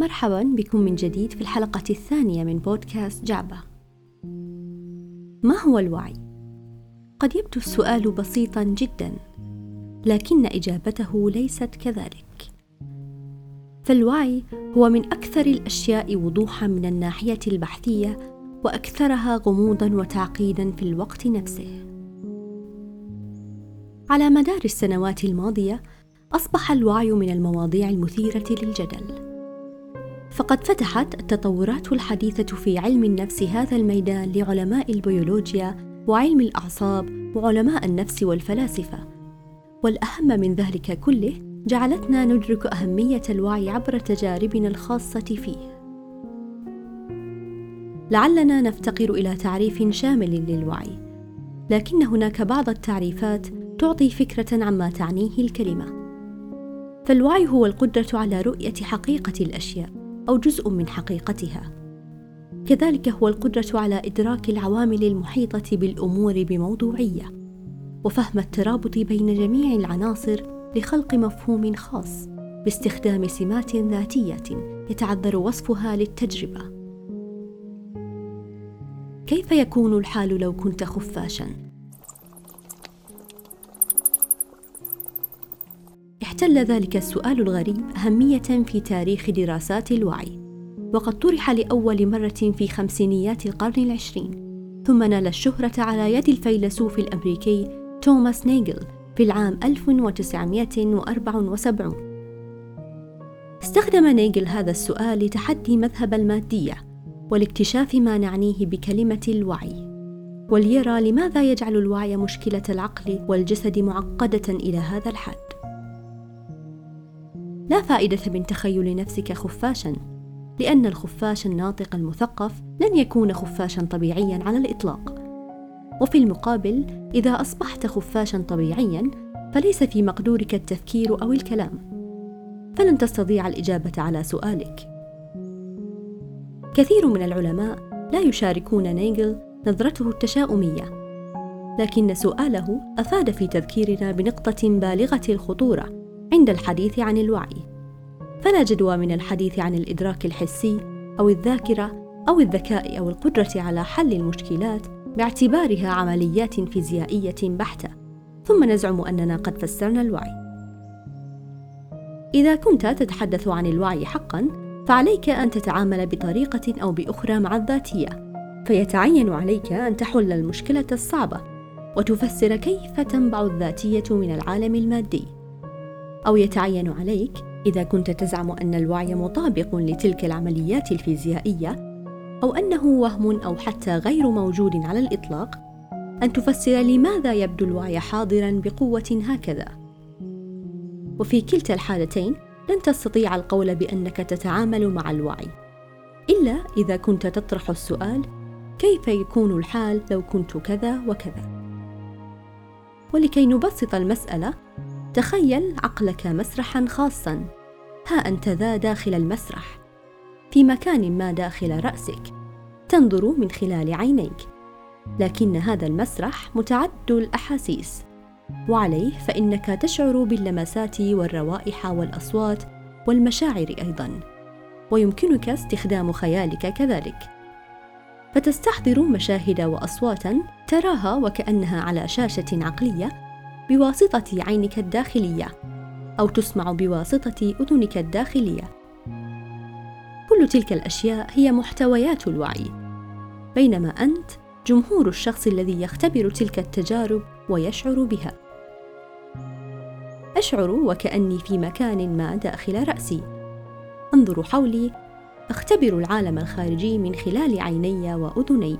مرحبا بكم من جديد في الحلقة الثانية من بودكاست جعبة. ما هو الوعي؟ قد يبدو السؤال بسيطا جدا، لكن إجابته ليست كذلك. فالوعي هو من أكثر الأشياء وضوحا من الناحية البحثية وأكثرها غموضا وتعقيدا في الوقت نفسه. على مدار السنوات الماضية أصبح الوعي من المواضيع المثيرة للجدل. فقد فتحت التطورات الحديثة في علم النفس هذا الميدان لعلماء البيولوجيا وعلم الأعصاب وعلماء النفس والفلاسفة. والأهم من ذلك كله جعلتنا ندرك أهمية الوعي عبر تجاربنا الخاصة فيه. لعلنا نفتقر إلى تعريف شامل للوعي. لكن هناك بعض التعريفات تعطي فكرة عما تعنيه الكلمة. فالوعي هو القدرة على رؤية حقيقة الأشياء. أو جزء من حقيقتها. كذلك هو القدرة على إدراك العوامل المحيطة بالأمور بموضوعية وفهم الترابط بين جميع العناصر لخلق مفهوم خاص باستخدام سمات ذاتية يتعذر وصفها للتجربة. كيف يكون الحال لو كنت خفاشا؟ احتل ذلك السؤال الغريب أهمية في تاريخ دراسات الوعي. وقد طرح لأول مرة في خمسينيات القرن العشرين. ثم نال الشهرة على يد الفيلسوف الأمريكي توماس نيجل في العام 1974 استخدم نيجل هذا السؤال لتحدي مذهب المادية ولاكتشاف ما نعنيه بكلمة الوعي. وليرى لماذا يجعل الوعي مشكلة العقل والجسد معقدة إلى هذا الحد. لا فائدة من تخيل نفسك خفاشا لأن الخفاش الناطق المثقف لن يكون خفاشا طبيعيا على الإطلاق. وفي المقابل إذا أصبحت خفاشا طبيعيا فليس في مقدورك التفكير أو الكلام. فلن تستطيع الإجابة على سؤالك. كثير من العلماء لا يشاركون نيجل نظرته التشاؤمية. لكن سؤاله أفاد في تذكيرنا بنقطة بالغة الخطورة عند الحديث عن الوعي. فلا جدوى من الحديث عن الإدراك الحسي أو الذاكرة أو الذكاء أو القدرة على حل المشكلات باعتبارها عمليات فيزيائية بحتة. ثم نزعم أننا قد فسرنا الوعي. إذا كنت تتحدث عن الوعي حقا فعليك أن تتعامل بطريقة أو بأخرى مع الذاتية. فيتعين عليك أن تحل المشكلة الصعبة وتفسر كيف تنبع الذاتية من العالم المادي. أو يتعين عليك إذا كنت تزعم أن الوعي مطابق لتلك العمليات الفيزيائية أو أنه وهم أو حتى غير موجود على الإطلاق أن تفسر لماذا يبدو الوعي حاضرا بقوة هكذا. وفي كلتا الحالتين لن تستطيع القول بأنك تتعامل مع الوعي. إلا إذا كنت تطرح السؤال كيف يكون الحال لو كنت كذا وكذا؟ ولكي نبسط المسألة تخيل عقلك مسرحا خاصا. ها أنت ذا داخل المسرح. في مكان ما داخل رأسك. تنظر من خلال عينيك. لكن هذا المسرح متعدد الأحاسيس. وعليه فإنك تشعر باللمسات والروائح والأصوات والمشاعر أيضا. ويمكنك استخدام خيالك كذلك. فتستحضر مشاهد واصواتا تراها وكأنها على شاشة عقلية بواسطة عينك الداخلية أو تسمع بواسطة أذنك الداخلية. كل تلك الأشياء هي محتويات الوعي، بينما أنت جمهور الشخص الذي يختبر تلك التجارب ويشعر بها. أشعر وكأني في مكان ما داخل رأسي. أنظر حولي، أختبر العالم الخارجي من خلال عيني وأذني،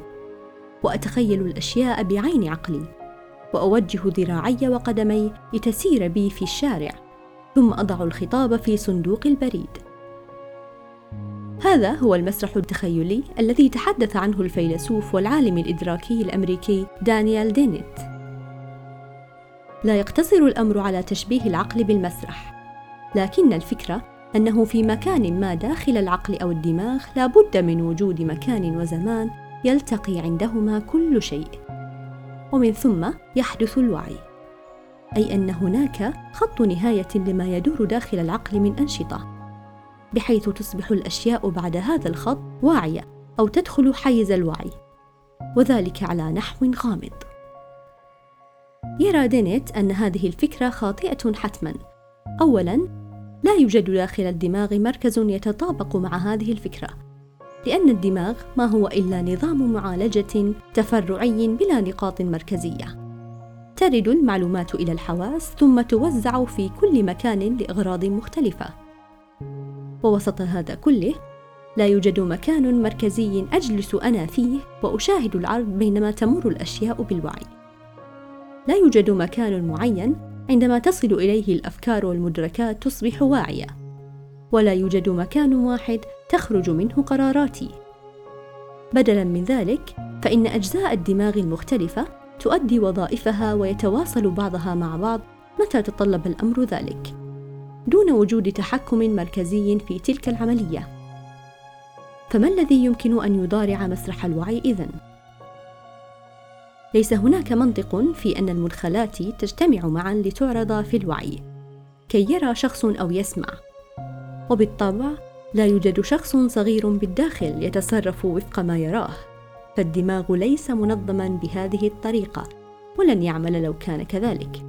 وأتخيل الأشياء بعين عقلي. واوجه ذراعي وقدمي لتسير بي في الشارع ثم أضع الخطاب في صندوق البريد. هذا هو المسرح التخيلي الذي تحدث عنه الفيلسوف والعالم الإدراكي الأمريكي دانيال دينيت. لا يقتصر الأمر على تشبيه العقل بالمسرح لكن الفكرة أنه في مكان ما داخل العقل أو الدماغ لا بد من وجود مكان وزمان يلتقي عندهما كل شيء. ومن ثم يحدث الوعي. أي أن هناك خط نهاية لما يدور داخل العقل من أنشطة بحيث تصبح الأشياء بعد هذا الخط واعية أو تدخل حيز الوعي وذلك على نحو غامض. يرى دينيت أن هذه الفكرة خاطئة حتما. اولا لا يوجد داخل الدماغ مركز يتطابق مع هذه الفكرة. لأن الدماغ ما هو إلا نظام معالجة تفرعي بلا نقاط مركزية. ترد المعلومات إلى الحواس ثم توزع في كل مكان لإغراض مختلفة. ووسط هذا كله لا يوجد مكان مركزي أجلس أنا فيه وأشاهد العرض بينما تمر الأشياء بالوعي. لا يوجد مكان معين عندما تصل إليه الأفكار والمدركات تصبح واعية. ولا يوجد مكان واحد تخرج منه قراراتي. بدلا من ذلك فإن أجزاء الدماغ المختلفة تؤدي وظائفها ويتواصل بعضها مع بعض متى تطلب الأمر ذلك. دون وجود تحكم مركزي في تلك العملية. فما الذي يمكن أن يضارع مسرح الوعي إذن؟ ليس هناك منطق في أن المدخلات تجتمع معا لتعرض في الوعي كي يرى شخص أو يسمع. وبالطبع لا يوجد شخص صغير بالداخل يتصرف وفق ما يراه فالدماغ ليس منظما بهذه الطريقة ولن يعمل لو كان كذلك.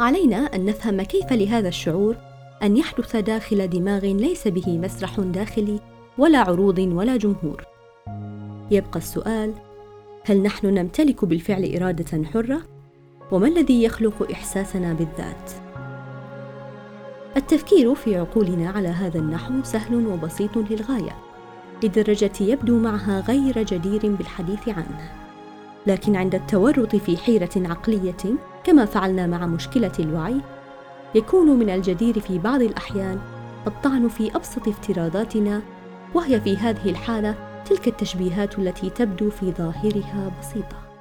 علينا أن نفهم كيف لهذا الشعور أن يحدث داخل دماغ ليس به مسرح داخلي ولا عروض ولا جمهور. يبقى السؤال هل نحن نمتلك بالفعل إرادة حرة؟ وما الذي يخلق إحساسنا بالذات؟ التفكير في عقولنا على هذا النحو سهل وبسيط للغاية لدرجة يبدو معها غير جدير بالحديث عنه. لكن عند التورط في حيرة عقلية كما فعلنا مع مشكلة الوعي يكون من الجدير في بعض الأحيان الطعن في أبسط افتراضاتنا وهي في هذه الحالة تلك التشبيهات التي تبدو في ظاهرها بسيطة.